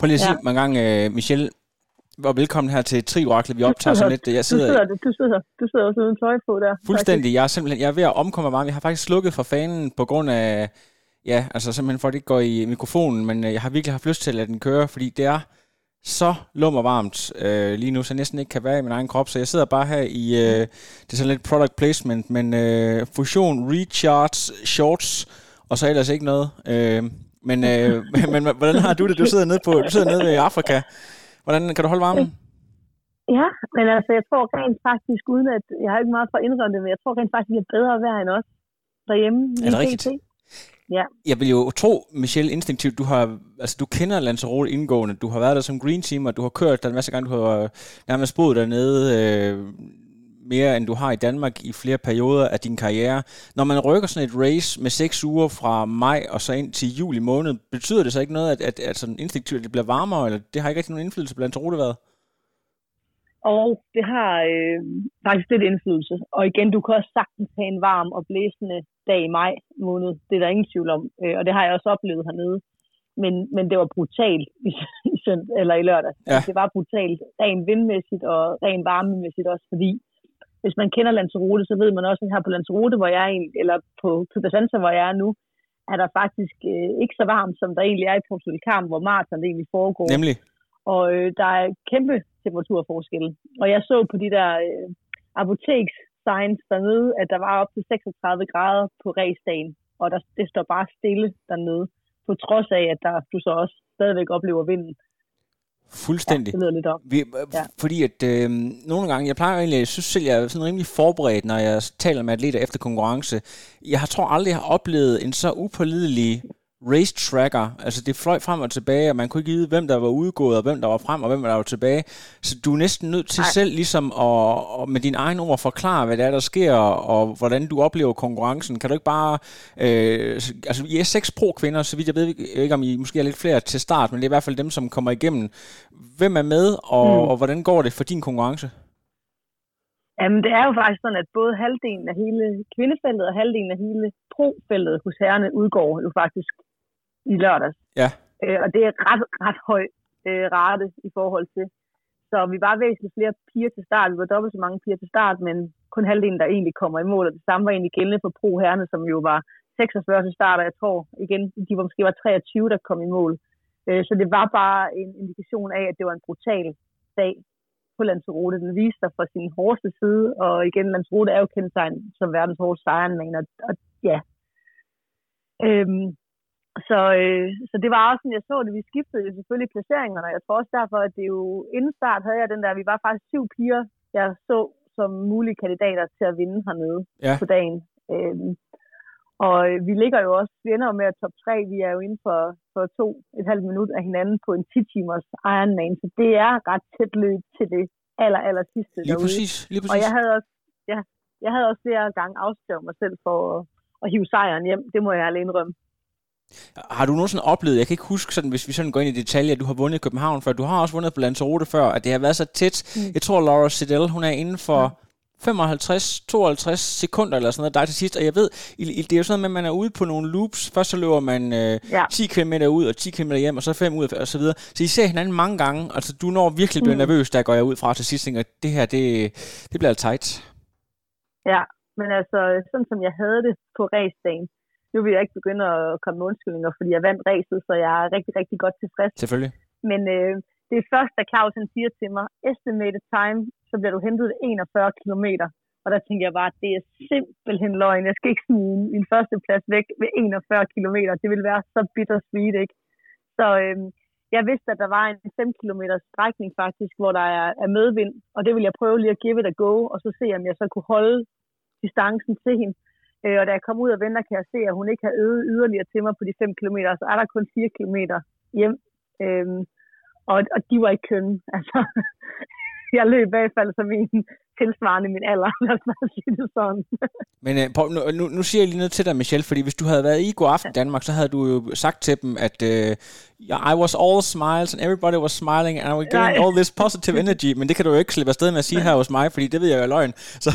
Prøv lige at sige Ja. mig en gang, uh, Michelle, og velkommen her til Trioraklet. Vi optager sådan lidt. Jeg du, sidder sidder, du, sidder, du sidder også uden tøj på der. fuldstændig. Jeg er simpelthen jeg er ved at omkomme varme. Jeg har faktisk slukket for fanen på grund af, ja, altså simpelthen for at det ikke går i mikrofonen, men øh, jeg har virkelig haft lyst til at lade den køre, fordi det er så lummer varmt øh, lige nu, så jeg næsten ikke kan være i min egen krop. Så jeg sidder bare her i, øh, det er sådan lidt product placement, men øh, fusion, recharge, shorts, og så ellers ikke noget. Øh, men, øh, men, hvordan har du det? Du sidder nede, på, du sidder nede i Afrika. Hvordan kan du holde varmen? Ja, men altså, jeg tror rent faktisk, uden at, jeg har ikke meget for at indrømme det, men jeg tror rent faktisk, vi er bedre vejr end os derhjemme. Er det rigtigt? pt. Ja. Jeg vil jo tro, Michelle, instinktivt, du har, altså du kender Lanzarote indgående, du har været der som green teamer, du har kørt der en masse gange, du har nærmest boet dernede øh, mere end du har i Danmark i flere perioder af din karriere. Når man rykker sådan et race med seks uger fra maj og så ind til juli måned, betyder det så ikke noget, at, at, at sådan instinktivt det bliver varmere, eller det har ikke rigtig nogen indflydelse på Lanzarote været? Og det har øh, faktisk lidt indflydelse. Og igen, du kan også sagtens have en varm og blæsende dag i maj måned. Det er der ingen tvivl om. Øh, og det har jeg også oplevet hernede. Men, men det var brutalt i, i, sønd, eller i lørdag. Ja. Det var brutalt, rent vindmæssigt og rent varmemæssigt også, fordi hvis man kender Lanzarote, så ved man også, at her på Lanzarote, hvor jeg er, eller på Cubasanza, hvor jeg er nu, er der faktisk øh, ikke så varmt, som der egentlig er i Porto Carmen, hvor maraton egentlig foregår. Nemlig. Og øh, der er kæmpe temperaturforskelle. Og jeg så på de der øh, apotekssigns dernede, at der var op til 36 grader på racedagen. Og der, det står bare stille dernede. På trods af, at der, du så også stadigvæk oplever vinden. Fuldstændig. Ja, det lyder lidt om. Vi, ja. Ja. Fordi at øh, nogle gange, jeg plejer egentlig, jeg synes selv, jeg er sådan rimelig forberedt, når jeg taler med atleter efter konkurrence. Jeg har, tror aldrig, jeg har oplevet en så upålidelig race tracker. Altså det fløj frem og tilbage, og man kunne ikke vide, hvem der var udgået, og hvem der var frem, og hvem der var tilbage. Så du er næsten nødt til Nej. selv ligesom at, at med dine egne ord forklare, hvad det er, der sker, og hvordan du oplever konkurrencen. Kan du ikke bare... Øh, altså I er seks pro-kvinder, så vidt jeg ved ikke, om I måske er lidt flere til start, men det er i hvert fald dem, som kommer igennem. Hvem er med, og, mm. og hvordan går det for din konkurrence? Jamen, det er jo faktisk sådan, at både halvdelen af hele kvindefeltet og halvdelen af hele pro-feltet hos herrerne udgår jo faktisk i lørdags. Ja. Øh, og det er ret, ret høj øh, rate i forhold til. Så vi var væsentligt flere piger til start. Vi var dobbelt så mange piger til start, men kun halvdelen, der egentlig kommer i mål. Og det samme var egentlig gældende for pro-herrerne, som jo var 46 til start, og jeg tror igen, de var måske var 23, der kom i mål. Øh, så det var bare en indikation af, at det var en brutal dag på Lanzarote. Den viste sig fra sin hårdeste side, og igen, Lanzarote er jo kendetegnet som verdens hårdeste Ironman, og, og ja. Øhm, så, øh, så det var også sådan, jeg så det. Vi skiftede jo selvfølgelig placeringerne, og jeg tror også derfor, at det jo inden start havde jeg den der, vi var faktisk syv piger, jeg så som mulige kandidater til at vinde hernede Ja. på dagen. Øhm, og øh, vi ligger jo også, vi ender jo med at top 3, vi er jo inden for, for to, et halvt minut af hinanden på en 10 timers Ironman, så det er ret tæt løb til det aller, aller sidste Lige derude. præcis, lige præcis. Og jeg havde også, ja, jeg havde også flere gange afskrevet mig selv for at, at hive sejren hjem. Det må jeg ærlig indrømme. Har du nogensinde oplevet, jeg kan ikke huske sådan, hvis vi sådan går ind i detaljer, at du har vundet i København før, du har også vundet på Lanzarote før, at det har været så tæt. Mm. Jeg tror, Laura Siddell, hun er inden for 55-52 sekunder eller sådan noget, dig til sidst, og jeg ved, det er jo sådan noget med, at man er ude på nogle loops. Først så løber man øh, Ja. 10 km ud og 10 km hjem, og så 5 ud og så videre. Så I ser hinanden mange gange, altså du når virkelig at blive Mm. nervøs, der går jeg ud fra til sidst, tænker, det her, det, det bliver tight. Ja, men altså, sådan som jeg havde det på racedagen, nu vil jeg ikke begynde at komme med undskyldninger, fordi jeg vandt racet, så jeg er rigtig, rigtig godt tilfreds. Selvfølgelig. Men øh, det er først, da Claus han siger til mig, estimated time, så bliver du hentet 41 km. Og der tænker jeg bare, at det er simpelthen løgn. Jeg skal ikke smide min første plads væk ved 41 km. Det vil være så bittersweet, ikke? Så øh, jeg vidste, at der var en 5 km strækning faktisk, hvor der er, er medvind. Og det vil jeg prøve lige at give it a go, og så se, om jeg så kunne holde distancen til hende. Øh, og da jeg kom ud og venter, kan jeg se, at hun ikke har øget yderligere til mig på de 5 km, så er der kun 4 km hjem. Øh, og, og de var ikke kønne. Altså, jeg løb i hvert fald som en tilsvarende min alder, lad os bare sige det sådan. Men uh, Paul, nu, nu, nu siger jeg lige noget til dig, Michelle, fordi hvis du havde været i God Aften Danmark, så havde du jo sagt til dem, at uh, I was all smiles, and everybody was smiling, and I was getting all this positive energy, men det kan du jo ikke slippe afsted med at sige her hos mig, fordi det ved jeg jo er løgn. Så,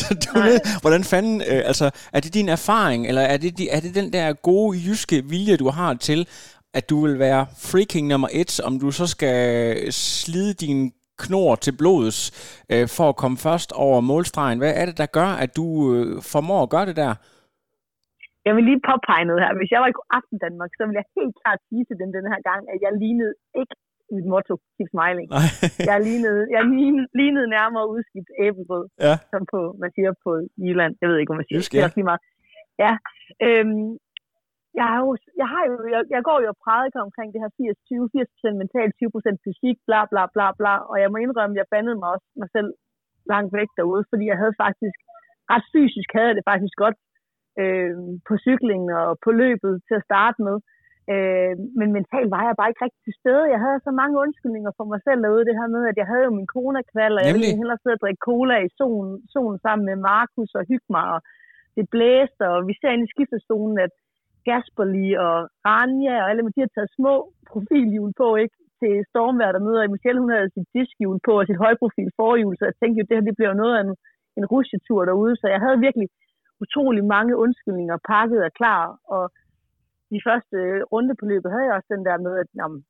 så du ved, hvordan fanden, uh, altså, er det din erfaring, eller er det, er det den der gode jyske vilje, du har til, at du vil være freaking nummer et, om du så skal slide din knor til blods øh, for at komme først over målstregen. Hvad er det, der gør, at du øh, formår at gøre det der? Jeg vil lige påpege noget her. Hvis jeg var i Aften Danmark, så ville jeg helt klart sige til dem den her gang, at jeg lignede ikke mit motto, keep smiling. Nej. jeg lignede, jeg lignede, lignede nærmere udskidt æblebrød, ja. som på, man siger på Jylland. Jeg ved ikke, hvad man siger. Ja. Det er også lige meget. Ja, øhm, jeg, har jo, jeg, har jo, jeg, jeg går jo og prædiker omkring det her 80-20, 80% mentalt, 20% fysik, bla bla bla bla, og jeg må indrømme, at jeg bandede mig også mig selv langt væk derude, fordi jeg havde faktisk, ret fysisk havde jeg det faktisk godt øh, på cyklingen og på løbet til at starte med, øh, men mentalt var jeg bare ikke rigtig til stede. Jeg havde så mange undskyldninger for mig selv derude, det her med, at jeg havde jo min cola-kval, og jeg ville hellere sidde og drikke cola i solen, solen sammen med Markus og hygge mig, og det blæste, og vi ser ind i skiftestolen, at Gasperli og Rania og alle, de har taget små profilhjul på, ikke? til stormvær, der møder. Michelle, hun havde sit diskhjul på og sit højprofil forhjul, så jeg tænkte jo, det her det bliver noget af en, en rusjetur derude, så jeg havde virkelig utrolig mange undskyldninger pakket og klar, og de første øh, runde på løbet havde jeg også den der med, at jamen,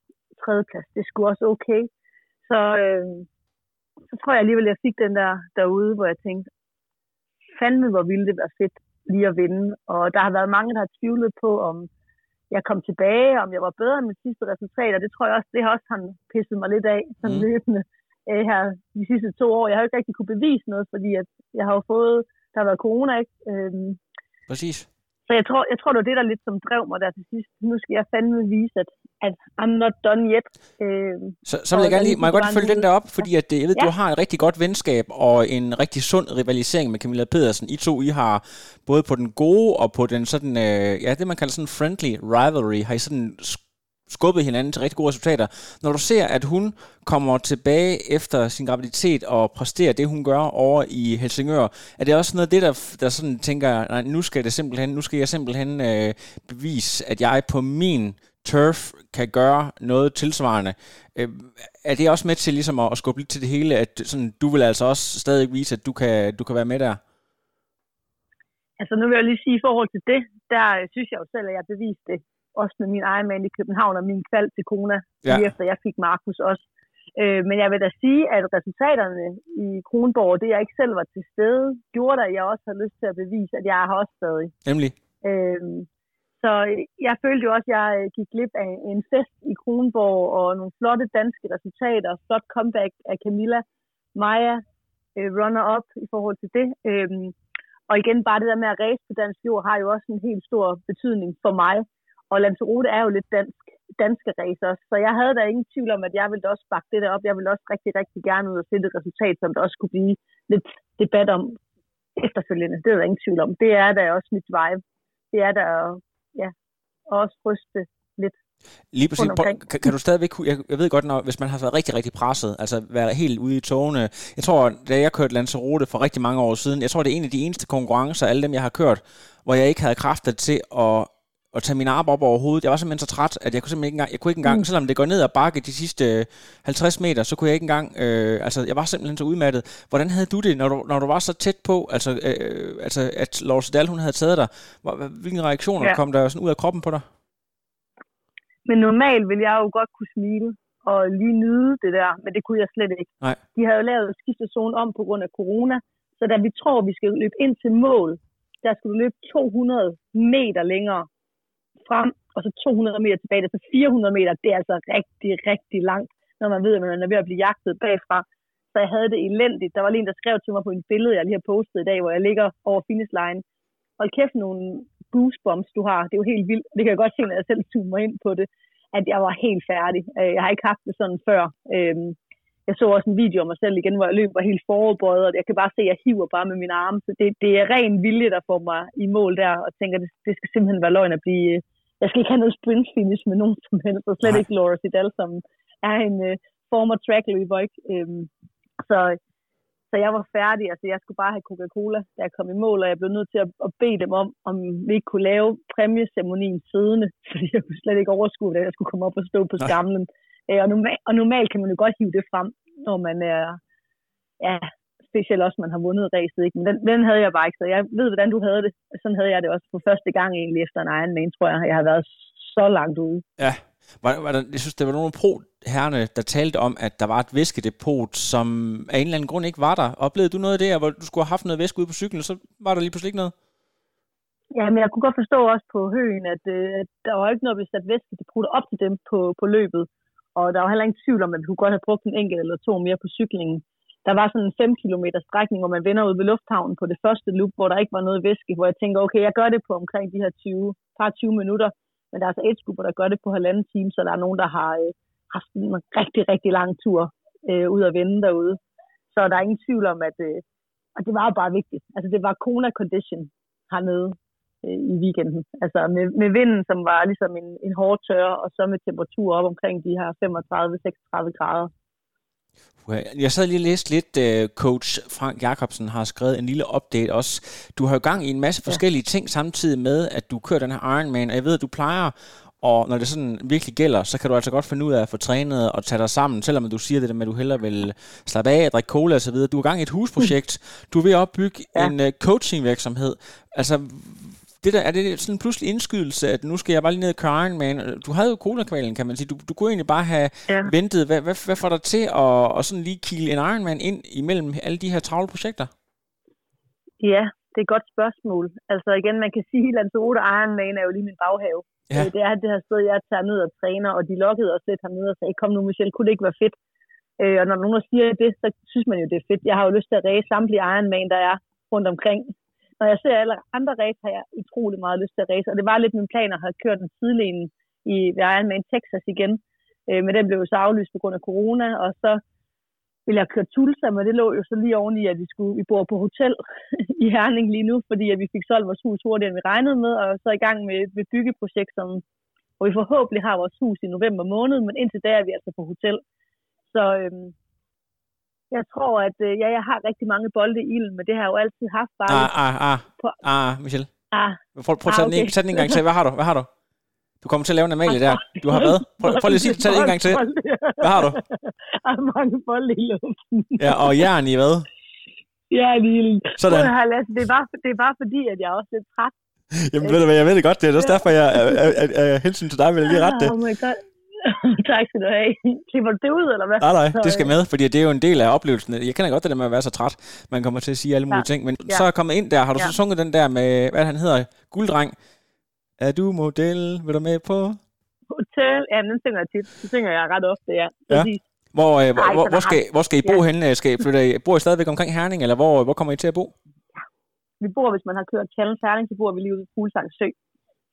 tredjeplads, det skulle også okay. Så, øh, så tror jeg alligevel, at jeg fik den der derude, hvor jeg tænkte, fandme hvor ville det være fedt lige at vinde. Og der har været mange, der har tvivlet på, om jeg kom tilbage, om jeg var bedre end mit sidste resultat, og det tror jeg også, det har også han pisset mig lidt af, sådan mm. løbende øh, her de sidste to år. Jeg har jo ikke rigtig kunne bevise noget, fordi at jeg har jo fået, der har været corona, ikke? Øhm, Præcis. Så jeg tror, jeg tror, det var det, der lidt som drev mig der til sidst. Nu skal jeg fandme vise, at, at I'm not done yet. Øh, så, så vil jeg gerne lige, må jeg godt følge den der op, fordi at, jeg ved, ja. du har et rigtig godt venskab og en rigtig sund rivalisering med Camilla Pedersen. I to, I har både på den gode og på den sådan, øh, ja, det man kalder sådan friendly rivalry, har I sådan skubbet hinanden til rigtig gode resultater. Når du ser, at hun kommer tilbage efter sin graviditet og præsterer det, hun gør over i Helsingør, er det også noget af det, der, der sådan tænker, nej, nu skal det simpelthen, nu skal jeg simpelthen øh, bevise, at jeg på min turf kan gøre noget tilsvarende. Øh, er det også med til ligesom at, at skubbe lidt til det hele, at sådan, du vil altså også stadig vise, at du kan, du kan være med der? Altså nu vil jeg lige sige, i forhold til det, der øh, synes jeg jo selv, at jeg beviste det også med min egen mand i København og min kval til Kona, ja. lige efter jeg fik Markus også. Øh, men jeg vil da sige, at resultaterne i Kronborg, det jeg ikke selv var til stede, gjorde at jeg også har lyst til at bevise, at jeg har også stadig. Nemlig? Øh, så jeg følte jo også, at jeg gik glip af en fest i Kronborg og nogle flotte danske resultater, flot comeback af Camilla, Maja, øh, runner-up i forhold til det. Øh, og igen, bare det der med at race på dansk jord har jo også en helt stor betydning for mig. Og Lanzarote er jo lidt dansk, danske racer, så jeg havde da ingen tvivl om, at jeg ville også bakke det der op. Jeg ville også rigtig, rigtig gerne ud og se det resultat, som der også kunne blive lidt debat om efterfølgende. Det er der ingen tvivl om. Det er da også mit vibe. Det er der ja, også ryste lidt Lige præcis. Kan, kan du stadigvæk, jeg, jeg ved godt, når, hvis man har været rigtig, rigtig presset, altså være helt ude i togene. Jeg tror, da jeg kørte Lanzarote for rigtig mange år siden, jeg tror, det er en af de eneste konkurrencer, alle dem, jeg har kørt, hvor jeg ikke havde kræfter til at at tage min arm op over hovedet. Jeg var simpelthen så træt, at jeg kunne simpelthen ikke engang, jeg kunne ikke engang, mm. selvom det går ned ad bakke de sidste 50 meter, så kunne jeg ikke engang, øh, altså jeg var simpelthen så udmattet. Hvordan havde du det, når du, når du var så tæt på, altså, øh, altså at Lars Dahl, hun havde taget dig? Hvilke reaktioner ja. kom der sådan ud af kroppen på dig? Men normalt ville jeg jo godt kunne smile og lige nyde det der, men det kunne jeg slet ikke. Nej. De havde jo lavet skiftezone om på grund af corona, så da vi tror, vi skal løbe ind til mål, der skulle du løbe 200 meter længere frem, og så 200 meter tilbage. Så 400 meter. Det er altså rigtig, rigtig langt, når man ved, at man er ved at blive jagtet bagfra. Så jeg havde det elendigt. Der var lige en, der skrev til mig på en billede, jeg lige har postet i dag, hvor jeg ligger over finish line. Hold kæft nogle goosebumps, du har. Det er jo helt vildt. Det kan jeg godt se, når jeg selv zoomer ind på det, at jeg var helt færdig. Øh, jeg har ikke haft det sådan før. Øhm, jeg så også en video af mig selv igen, hvor jeg løb var helt forudbøjet, og jeg kan bare se, at jeg hiver bare med mine arme. Så det, det er ren vilje, der får mig i mål der, og tænker, det, det skal simpelthen være løgn at blive jeg skal ikke have noget sprint finish med nogen som helst, og slet Nej. ikke Laura Sidal, som er en uh, former trackløber, ikke? Øhm, så, så jeg var færdig, altså jeg skulle bare have Coca-Cola, da jeg kom i mål, og jeg blev nødt til at, at bede dem om, om vi ikke kunne lave præmieceremonien siddende, fordi jeg kunne slet ikke overskue, at jeg skulle komme op og stå på skamlen. Øh, og, normal, og normalt kan man jo godt hive det frem, når man er, ja, specielt også, man har vundet racet, ikke? Men den, den havde jeg bare ikke, så jeg ved, hvordan du havde det. Sådan havde jeg det også på første gang egentlig efter en Ironman, tror jeg. Jeg har været så langt ude. Ja, var, var der, jeg synes, der var nogle pro herrene, der talte om, at der var et væskedepot, som af en eller anden grund ikke var der. Oplevede du noget af det, hvor du skulle have haft noget væske ude på cyklen, og så var der lige pludselig ikke noget? Ja, men jeg kunne godt forstå også på høen, at, øh, at der var ikke noget, vi satte væskedepoter op til dem på, på løbet. Og der var heller ingen tvivl om, at vi kunne godt have brugt en enkelt eller to mere på cyklingen. Der var sådan en 5 km strækning, hvor man vender ud ved lufthavnen på det første loop, hvor der ikke var noget væske, hvor jeg tænker, okay, jeg gør det på omkring de her 20, par 20 minutter, men der er altså et skubber, der gør det på halvanden time, så der er nogen, der har øh, haft en rigtig, rigtig lang tur øh, ud at vende derude. Så der er ingen tvivl om, at øh, og det var bare vigtigt. Altså det var Kona condition hernede øh, i weekenden. Altså med, med vinden, som var ligesom en, en hård tør, og så med temperatur op omkring de her 35-36 grader. Jeg sad lige og læste lidt, uh, coach Frank Jacobsen har skrevet en lille update også. Du har jo gang i en masse forskellige ja. ting samtidig med, at du kører den her Ironman, og jeg ved, at du plejer og når det sådan virkelig gælder, så kan du altså godt finde ud af at få trænet og tage dig sammen, selvom du siger det der med, at du hellere vil slappe af, drikke cola og så videre. Du er gang i et husprojekt. Du er ved at opbygge ja. en uh, coachingvirksomhed. Altså, det der, er det sådan en pludselig indskydelse, at nu skal jeg bare lige ned i køre Ironman? Du havde jo cola kan man sige. Du, du kunne egentlig bare have ja. ventet. Hvad, hvad, hvad får dig til at, at sådan lige kigge en Ironman ind imellem alle de her travle projekter? Ja, det er et godt spørgsmål. Altså igen, man kan sige, at Lanzarote Ironman er jo lige min baghave. Ja. Øh, det er det her sted, jeg tager ned og træner, og de lokkede os lidt hernede og sagde, kom nu Michelle, kunne det ikke være fedt? Øh, og når nogen siger det, så synes man jo, det er fedt. Jeg har jo lyst til at ræse samtlige Ironman, der er rundt omkring når jeg ser alle andre race, har jeg utrolig meget lyst til at race. Og det var lidt min plan at have kørt den sidelinjen i Ironman Texas igen. Øh, men den blev jo så aflyst på grund af corona, og så ville jeg køre Tulsa, men det lå jo så lige oveni, at vi, skulle, vi bor på hotel i Herning lige nu, fordi at vi fik solgt vores hus hurtigere, end vi regnede med, og så i gang med et byggeprojekt, som, hvor vi forhåbentlig har vores hus i november måned, men indtil da er vi altså på hotel. Så øhm, jeg tror, at øh, ja, jeg har rigtig mange bolde i ilden, men det har jeg jo altid haft bare. Ah, ah, ah, på... ah, Michelle. Ah. Prøv, prøv at tage, ah, okay. den, tage den en gang til. Hvad har du? Hvad har du? Du kommer til at lave en Amalie der. Du har hvad? Prøv, prøv lige at sige det. Tag det en gang til. Hvad har du? Jeg har mange bolde i luften. Ja, og jern i hvad? Ja, lille. Sådan. Det er, bare, det er bare fordi, at jeg er også lidt træt. Jamen ved du hvad, jeg ved det godt. Det er også derfor, jeg af hensyn til dig vil jeg lige rette det. Oh my god. tak skal du have. Klipper du det ud, eller hvad? Nej, nej, det skal med, fordi det er jo en del af oplevelsen. Jeg kender godt det der med at være så træt. Man kommer til at sige alle mulige ja. ting. Men ja. så er jeg kommet ind der. Har du ja. så sunget den der med, hvad han hedder, Gulddreng? Er du model? Vil du med på? Hotel? Ja, den synger jeg tit. Det synger jeg ret ofte, ja. ja. Hvor, øh, hvor, hvor, hvor, skal, hvor skal I bo ja. henne? Skal I flytte, bor I stadigvæk omkring Herning, eller hvor, hvor kommer I til at bo? Ja. Vi bor, hvis man har kørt Challenge Herning, så bor vi lige ude i Fuglsang Sø.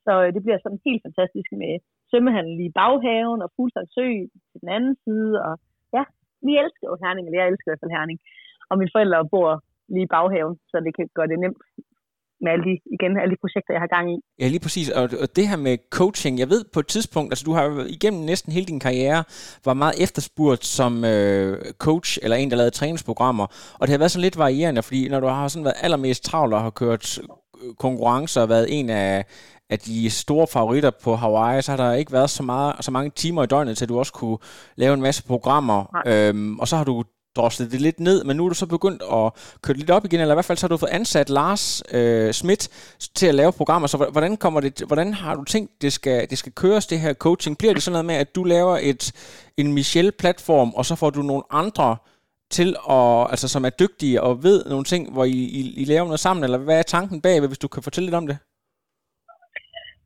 Så øh, det bliver sådan helt fantastisk med svømmehandel i baghaven og Fuglsang Sø til den anden side. Og ja, vi elsker jo Herning, eller jeg elsker i hvert fald Herning. Og mine forældre bor lige i baghaven, så det kan gøre det nemt med alle de, igen, alle de projekter, jeg har gang i. Ja, lige præcis. Og, og det her med coaching, jeg ved på et tidspunkt, altså du har igennem næsten hele din karriere, var meget efterspurgt som øh, coach, eller en, der lavede træningsprogrammer. Og det har været sådan lidt varierende, fordi når du har sådan været allermest travl og har kørt konkurrencer og været en af, af de store favoritter på Hawaii, så har der ikke været så, meget, så mange timer i døgnet, til at du også kunne lave en masse programmer. Øhm, og så har du droslet det lidt ned, men nu er du så begyndt at køre lidt op igen, eller i hvert fald så har du fået ansat Lars øh, Schmidt til at lave programmer, så hvordan, kommer det, hvordan har du tænkt, det skal, det skal køres, det her coaching? Bliver det sådan noget med, at du laver et, en Michelle-platform, og så får du nogle andre til at, altså som er dygtige og ved nogle ting, hvor I, I, I laver noget sammen, eller hvad er tanken bag, hvis du kan fortælle lidt om det?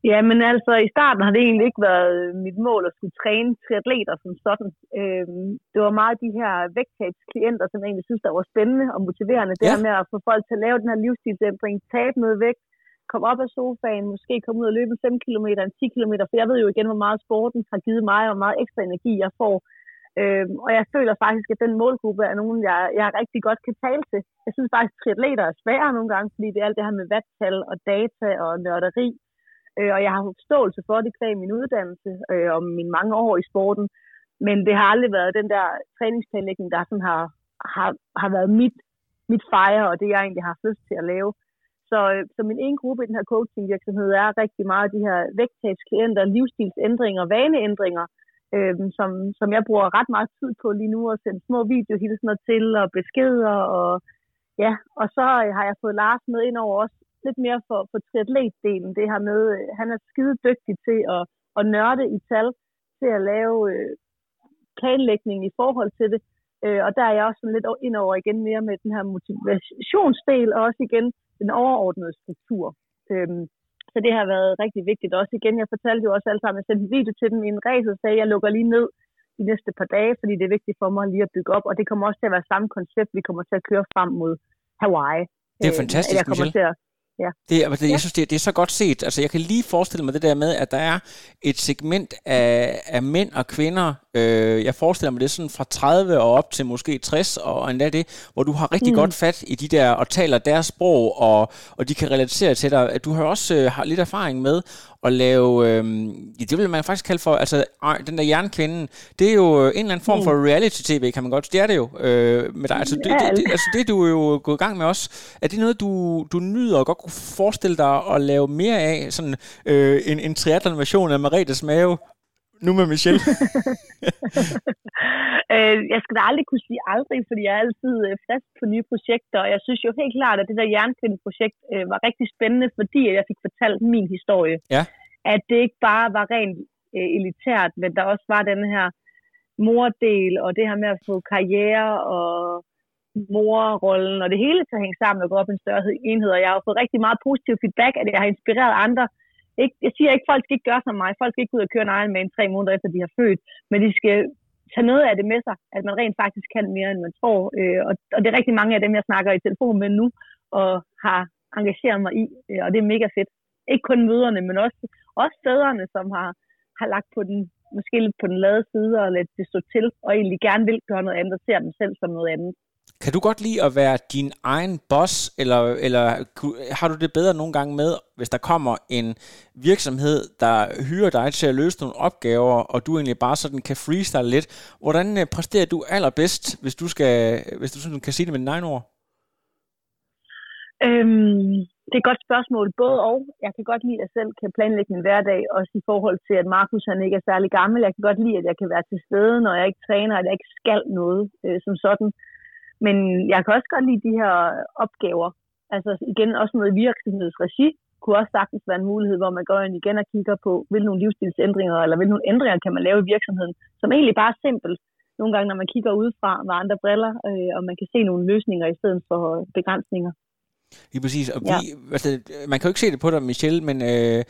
Ja, men altså i starten har det egentlig ikke været mit mål at skulle træne triatleter som sådan. Øhm, det var meget de her vægttabsklienter, som jeg egentlig synes, der var spændende og motiverende. Det her med at få folk til at lave den her livsstilsændring, tabe noget vægt, komme op af sofaen, måske komme ud og løbe 5 km, 10 km, for jeg ved jo igen, hvor meget sporten har givet mig, og hvor meget ekstra energi jeg får. Øhm, og jeg føler faktisk, at den målgruppe er nogen, jeg, jeg rigtig godt kan tale til. Jeg synes faktisk, at triatleter er svære nogle gange, fordi det er alt det her med vattal og data og nørderi. Øh, og jeg har forståelse for det kvæg min uddannelse øh, og mine mange år i sporten. Men det har aldrig været den der træningsplanlægning, der sådan har, har, har været mit, mit fejre, og det jeg egentlig har lyst til at lave. Så, øh, så min ene gruppe i den her coachingvirksomhed er rigtig meget de her vægttabsklienter, livsstilsændringer, vaneændringer, øh, som, som jeg bruger ret meget tid på lige nu, at sende små videohilsener til og beskeder. Og, ja, og så øh, har jeg fået Lars med ind over også lidt mere for, for triatletdelen. Det her med, øh, han er skide dygtig til at, at nørde i tal, til at lave øh, planlægning i forhold til det. Øh, og der er jeg også sådan lidt ind over igen mere med den her motivationsdel, og også igen den overordnede struktur. Øhm, så det har været rigtig vigtigt. Også igen, jeg fortalte jo også alle sammen, jeg sendte en video til dem i en race og sagde, at jeg lukker lige ned de næste par dage, fordi det er vigtigt for mig lige at bygge op. Og det kommer også til at være samme koncept, vi kommer til at køre frem mod Hawaii. Det er fantastisk, jeg kommer Michelle. til at Ja. Det, altså, jeg synes, det, det er så godt set. Altså, jeg kan lige forestille mig det der med, at der er et segment af, af mænd og kvinder, øh, jeg forestiller mig det sådan fra 30 og op til måske 60 og endda det, hvor du har rigtig mm. godt fat i de der, og taler deres sprog, og, og de kan relatere til dig. Du har også øh, har lidt erfaring med at lave, øh, det vil man faktisk kalde for, altså den der jernkvinde, det er jo en eller anden form for reality-tv, kan man godt, det er det jo øh, med dig. Altså det, det, det, altså det du er jo gået i gang med også, er det noget, du, du nyder og godt kunne forestille dig at lave mere af, sådan øh, en, en triathlon-version af Maretes Mave, nu med Michelle? øh, jeg skal da aldrig kunne sige aldrig, fordi jeg er altid øh, frisk på nye projekter, og jeg synes jo helt klart, at det der jernkvinde-projekt øh, var rigtig spændende, fordi jeg fik fortalt min historie. Ja. At det ikke bare var rent øh, elitært, men der også var den her mordel, og det her med at få karriere og morrollen, og det hele til at hænge sammen og gå op i en større enhed, og jeg har fået rigtig meget positiv feedback, at jeg har inspireret andre ikke, jeg siger ikke, at folk skal ikke gøre som mig. Folk skal ikke ud og køre en Ironman med en tre måneder efter, de har født. Men de skal tage noget af det med sig, at man rent faktisk kan mere, end man tror. Øh, og, og det er rigtig mange af dem, jeg snakker i telefon med nu, og har engageret mig i. Øh, og det er mega fedt. Ikke kun møderne, men også, også fædrene, som har, har lagt på den, måske lidt på den lade side og lidt det stå til, og egentlig gerne vil gøre noget andet, og ser dem selv som noget andet. Kan du godt lide at være din egen boss, eller, eller har du det bedre nogle gange med, hvis der kommer en virksomhed, der hyrer dig til at løse nogle opgaver, og du egentlig bare sådan kan freestyle lidt? Hvordan øh, præsterer du allerbedst, hvis du, skal, hvis du sådan kan sige det med dine egne ord? Øhm, det er et godt spørgsmål, både og. Jeg kan godt lide, at jeg selv kan planlægge min hverdag, også i forhold til, at Markus han ikke er særlig gammel. Jeg kan godt lide, at jeg kan være til stede, når jeg ikke træner, at jeg ikke skal noget øh, som sådan. Men jeg kan også godt lide de her opgaver. Altså igen, også noget virksomhedsregi kunne også sagtens være en mulighed, hvor man går ind igen og kigger på, hvilke nogle livsstilsændringer, eller hvilke nogle ændringer kan man lave i virksomheden, som egentlig bare er simpelt. Nogle gange, når man kigger udefra med andre briller, øh, og man kan se nogle løsninger i stedet for begrænsninger. Lige præcis. Og vi, ja. altså, man kan jo ikke se det på dig, Michelle, men øh,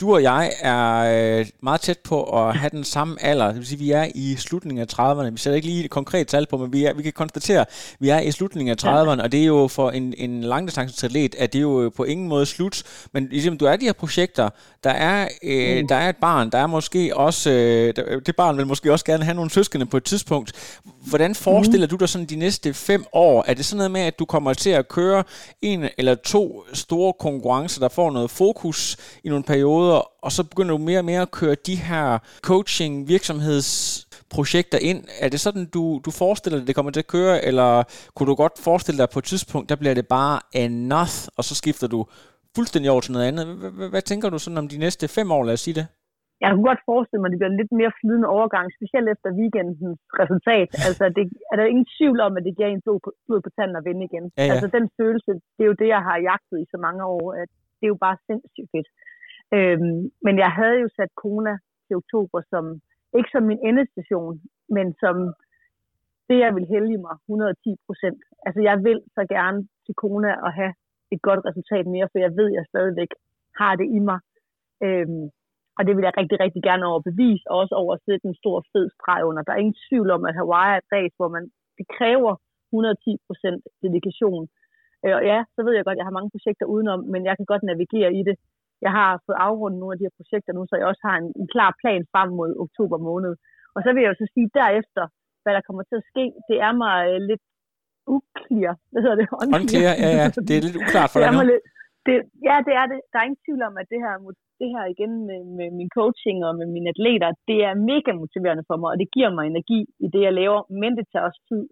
du og jeg er øh, meget tæt på at have den samme alder. Det vil sige, at vi er i slutningen af 30'erne. Vi sætter ikke lige et konkret tal på, men vi, er, vi kan konstatere, at vi er i slutningen af 30'erne, ja. og det er jo for en, en langdistanceatlet, at det er jo på ingen måde slut. Men ligesom du er de her projekter, der er, øh, mm. der er et barn, der er måske også, øh, det barn vil måske også gerne have nogle søskende på et tidspunkt. Hvordan forestiller mm. du dig sådan de næste fem år? Er det sådan noget med, at du kommer til at køre en eller to store konkurrencer, der får noget fokus i nogle perioder, perioder, og så begynder du mere og mere at køre de her coaching virksomhedsprojekter ind. Er det sådan, du, du forestiller dig, det kommer til at køre, eller kunne du godt forestille dig på et tidspunkt, der bliver det bare enough, og så skifter du fuldstændig over til noget andet. Hvad tænker du sådan om de næste fem år, lad os sige det? jeg kunne godt forestille mig, at det bliver en lidt mere flydende overgang, specielt efter weekendens resultat. Altså, det, er der ingen tvivl om, at det giver en blod på tanden at vinde igen. Ja, ja. Altså, den følelse, det er jo det, jeg har jagtet i så mange år, at det er jo bare sindssygt fedt. Øhm, men jeg havde jo sat Kona til oktober som, ikke som min endestation, men som det, jeg vil hælde mig 110 procent. Altså jeg vil så gerne til Kona og have et godt resultat mere, for jeg ved, at jeg stadigvæk har det i mig. Øhm, og det vil jeg rigtig, rigtig gerne overbevise, og også over at sætte en stor fed streg under. Der er ingen tvivl om, at Hawaii er et race, hvor man, det kræver 110 procent dedikation. Øh, og ja, så ved jeg godt, at jeg har mange projekter udenom, men jeg kan godt navigere i det jeg har fået afrundet nogle af de her projekter nu, så jeg også har en, en klar plan frem mod oktober måned. Og så vil jeg jo så sige, derefter, hvad der kommer til at ske, det er mig øh, lidt uclear. Hvad hedder det? Unclear, ja, ja. Det er lidt uklart for dig nu. Lidt, Det, ja, det er det. Der er ingen tvivl om, at det her, det her igen med, med min coaching og med mine atleter, det er mega motiverende for mig, og det giver mig energi i det, jeg laver, men det tager også tid.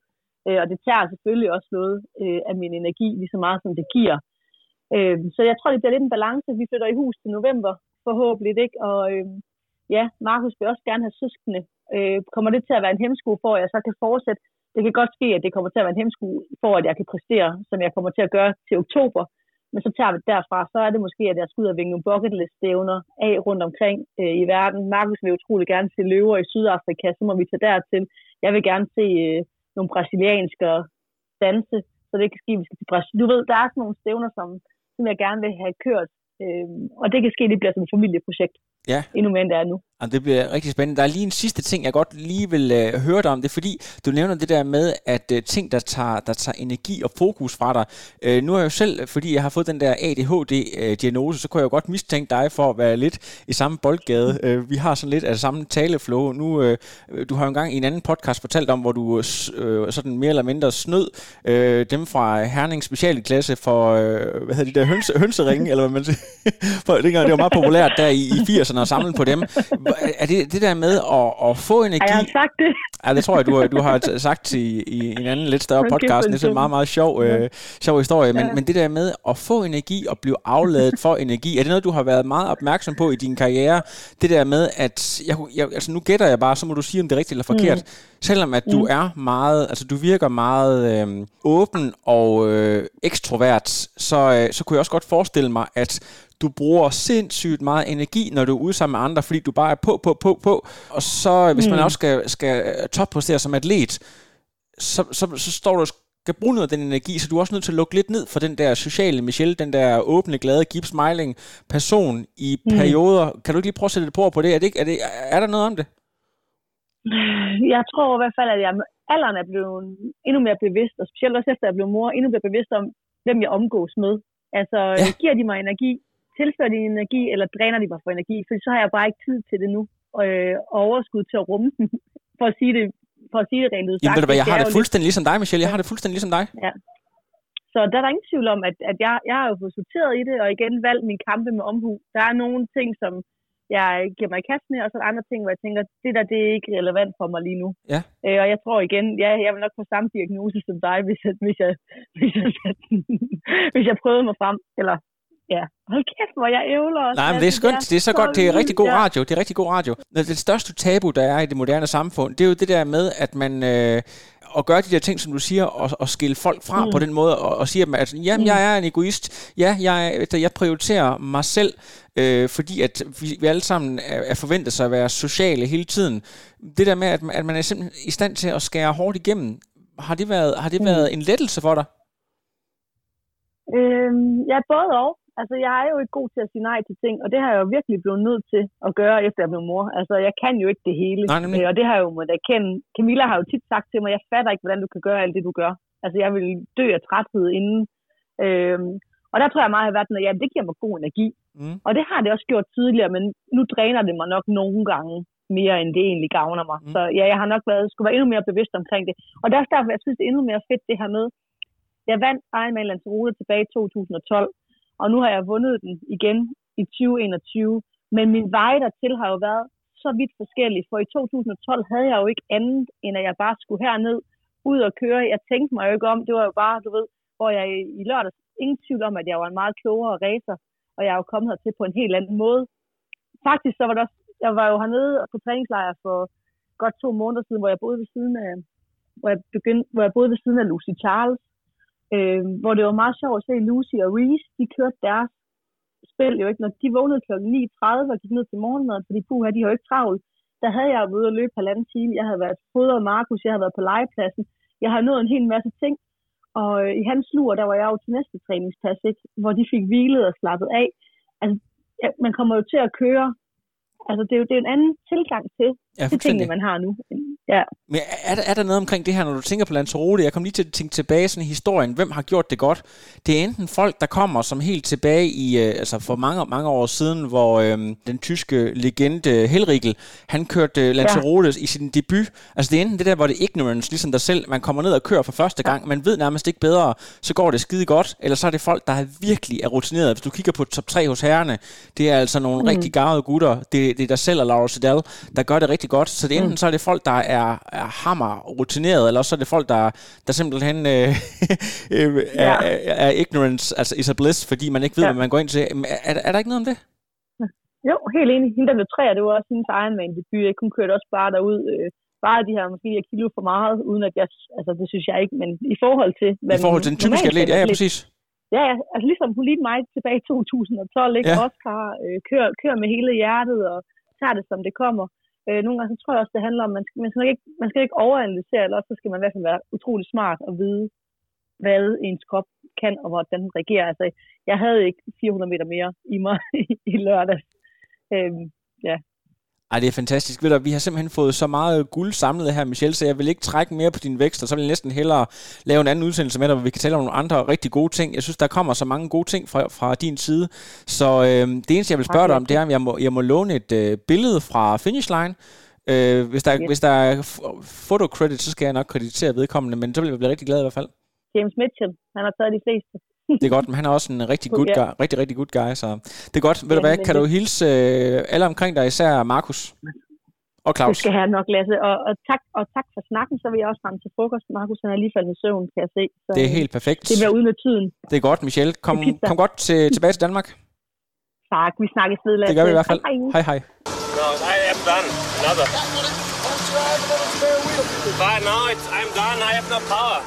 Øh, og det tager selvfølgelig også noget øh, af min energi, lige så meget som det giver. Øh, så jeg tror, det bliver lidt en balance. Vi flytter i hus til november, forhåbentlig, ikke? Og øh, ja, Markus vil også gerne have søskende. Øh, kommer det til at være en hemsko for, at jeg så kan fortsætte? Det kan godt ske, at det kommer til at være en hemsko for, at jeg kan præstere, som jeg kommer til at gøre til oktober. Men så tager vi det derfra, så er det måske, at jeg skal ud og vinge nogle bucket list stævner af rundt omkring øh, i verden. Markus vil utrolig gerne se løver i Sydafrika, så må vi tage dertil. Jeg vil gerne se øh, nogle brasilianske danse, så det kan ske, at vi skal til Brasilien. Du ved, der er sådan nogle stævner, som, som jeg gerne vil have kørt, øh, og det kan ske, at det bliver som et familieprojekt. Ja. Endnu mere end det er nu. Jamen, det bliver rigtig spændende. Der er lige en sidste ting, jeg godt lige vil øh, høre dig om. Det er fordi, du nævner det der med, at øh, ting, der tager, der tager energi og fokus fra dig. Øh, nu er jeg jo selv, fordi jeg har fået den der ADHD-diagnose, øh, så kunne jeg jo godt mistænke dig for at være lidt i samme boldgade. Øh, vi har sådan lidt af samme taleflow. Nu, øh, du har jo engang i en anden podcast fortalt om, hvor du øh, øh sådan mere eller mindre snød øh, dem fra Herning specialklasse for, øh, hvad hedder de der, hønse, hønseringe, eller hvad man siger. for, det var meget populært der i, i 80'erne at samle på dem er det det der med at, at få energi? Har jeg sagt det? Ja, det tror jeg, du, du har sagt i, i en anden lidt større podcast. Det er en meget, meget sjov, øh, sjov historie. Men, ja. men det der med at få energi og blive afladet for energi, er det noget, du har været meget opmærksom på i din karriere? Det der med, at... Jeg, jeg, altså nu gætter jeg bare, så må du sige, om det er rigtigt eller forkert. Mm. Selvom at du mm. er meget... Altså du virker meget øh, åben og øh, ekstrovert, så, øh, så kunne jeg også godt forestille mig, at du bruger sindssygt meget energi, når du er ude sammen med andre, fordi du bare er på, på, på, på. Og så, hvis mm. man også skal, skal toppræstere som atlet, så, så, så står du skal bruge noget af den energi, så du er også nødt til at lukke lidt ned for den der sociale Michelle, den der åbne, glade, keep smiling person i mm. perioder. Kan du ikke lige prøve at sætte det på på det? Er, det ikke, er, det, er der noget om det? Jeg tror i hvert fald, at jeg alderen er blevet endnu mere bevidst, og specielt også efter jeg blev mor, endnu mere bevidst om, hvem jeg omgås med. Altså, ja. giver de mig energi? tilfører de energi, eller dræner de mig for energi? For så har jeg bare ikke tid til det nu, og, øh, overskud til at rumme den, for at sige det, for at sige det rent ud Jamen, ved du hvad, jeg har det fuldstændig ligesom dig, Michelle. Jeg har det fuldstændig ligesom dig. Ja. Så der er der ingen tvivl om, at, at jeg, jeg har jo fået sorteret i det, og igen valgt min kampe med omhu. Der er nogle ting, som jeg giver mig i kast med, og så er der andre ting, hvor jeg tænker, det der, det er ikke relevant for mig lige nu. Ja. Øh, og jeg tror igen, ja, jeg vil nok få samme diagnose som dig, hvis jeg, hvis jeg, hvis jeg, hvis jeg prøvede mig frem, eller ja, hold kæft, hvor jeg ævler også. Nej, men det er skønt. Det er så godt. Det er rigtig god radio. Det er rigtig god radio. Det største tabu, der er i det moderne samfund, det er jo det der med, at man... Øh, og gøre de der ting, som du siger, og, og skille folk fra mm. på den måde, og, og sige dem, at jamen, mm. jeg er en egoist, ja, jeg, jeg prioriterer mig selv, øh, fordi at vi, vi alle sammen er, er forventet sig at være sociale hele tiden. Det der med, at, at man er simpelthen i stand til at skære hårdt igennem, har det været, har det mm. været en lettelse for dig? Øhm, ja, både og. Altså, jeg er jo ikke god til at sige nej til ting, og det har jeg jo virkelig blevet nødt til at gøre, efter jeg blev mor. Altså, jeg kan jo ikke det hele. Nej, øh, og det har jeg jo måttet erkende. Camilla har jo tit sagt til mig, jeg fatter ikke, hvordan du kan gøre alt det, du gør. Altså, jeg vil dø af træthed inden. Øhm, og der tror jeg meget, at jeg har været sådan, at ja, det giver mig god energi. Mm. Og det har det også gjort tidligere, men nu dræner det mig nok nogle gange mere, end det egentlig gavner mig. Mm. Så ja, jeg har nok været, skulle være endnu mere bevidst omkring det. Og der er derfor, jeg synes, det er endnu mere fedt det her med, jeg vandt Ironman Lanzarote tilbage i 2012, og nu har jeg vundet den igen i 2021. Men min vej dertil har jo været så vidt forskellig, for i 2012 havde jeg jo ikke andet, end at jeg bare skulle herned, ud og køre. Jeg tænkte mig jo ikke om, det var jo bare, du ved, hvor jeg i lørdags, ingen tvivl om, at jeg var en meget klogere racer, og jeg er jo kommet hertil på en helt anden måde. Faktisk så var det også, jeg var jo hernede på træningslejr for godt to måneder siden, hvor jeg boede ved siden af, hvor jeg, begyndte, hvor jeg boede ved siden af Lucy Charles, øh, hvor det var meget sjovt at se Lucy og Reese, de kørte deres spil jo ikke. Når de vågnede kl. 9.30 og gik ned til morgenmad, fordi puha, de har jo ikke travlt, der havde jeg været ude og løbe halvanden time. Jeg havde været fodret Markus, jeg havde været på legepladsen. Jeg har nået en hel masse ting. Og øh, i hans lur, der var jeg jo til næste træningspas, ikke? hvor de fik hvilet og slappet af. Altså, ja, man kommer jo til at køre. Altså, det er jo det er en anden tilgang til, ja, til tingene, man har nu, end, Ja. Men er, der, er der noget omkring det her, når du tænker på Lanzarote? Jeg kom lige til at tænke tilbage sådan historien. Hvem har gjort det godt? Det er enten folk, der kommer som helt tilbage i, øh, altså for mange, mange år siden, hvor øh, den tyske legende Helrigel, han kørte øh, Lanzarote ja. i sin debut. Altså det er enten det der, hvor det er ignorance, ligesom dig selv. Man kommer ned og kører for første gang. Man ved nærmest ikke bedre, så går det skide godt. Eller så er det folk, der er virkelig er rutineret. Hvis du kigger på top 3 hos herrene, det er altså nogle mm. rigtig garvede gutter. Det, det er dig selv og Laura Sedal, der gør det rigtig godt. Så det er enten mm. så er det folk, der er, er hammer rutineret, eller også er det folk, der, der simpelthen øh, øh, er, ja. er, er ignorance, altså is a bliss, fordi man ikke ved, ja. hvad man går ind til. Er, er der ikke noget om det? Jo, helt enig. Hende, der blev tre, det var også hendes egen en debut. Jeg kunne køre også bare derud. Øh, bare de her måske kilo for meget, uden at jeg, altså det synes jeg ikke, men i forhold til... Hvad I forhold til den typiske atlet, ja, ja, præcis. Ja, ja, altså ligesom hun lige mig tilbage i 2012, ikke? Ja. Oscar øh, kører, kører med hele hjertet og tager det, som det kommer. Øh, nogle gange så tror jeg også, det handler om, at man skal, man skal, ikke, man skal ikke overanalysere, eller også så skal man i hvert fald være utrolig smart og vide, hvad ens krop kan, og hvordan den reagerer. Altså, jeg havde ikke 400 meter mere i mig i, i lørdags. Øh, ja, ej, det er fantastisk. Ved du, vi har simpelthen fået så meget guld samlet her, Michelle, så jeg vil ikke trække mere på din vækst, og så vil jeg næsten hellere lave en anden udsendelse med dig, hvor vi kan tale om nogle andre rigtig gode ting. Jeg synes, der kommer så mange gode ting fra, fra din side. Så øh, det eneste, jeg vil spørge dig om, det er, om jeg må, jeg må låne et øh, billede fra Finish Line. Øh, hvis, der, yes. hvis der er fotocredit, så skal jeg nok kreditere vedkommende, men så vil jeg blive rigtig glad i hvert fald. James Mitchell, han har taget de fleste. Det er godt, men han er også en rigtig good guy, rigtig, rigtig good guy, så det er godt. Ved du hvad, kan du hilse øh, alle omkring dig, især Markus og Claus? Det skal jeg nok, Lasse. Og, og, tak, og tak for snakken, så vil jeg også frem til frokost. Markus han er lige faldet i søvn, kan jeg se. Så, det er helt perfekt. Det er uden af tiden. Det er godt, Michelle. Kom, kom godt til, tilbage til Danmark. Tak, vi snakkes ved, Lasse. Det gør vi i hvert fald. Hej, hej. No, I am done. Another. But now it's, I'm done. I have no power.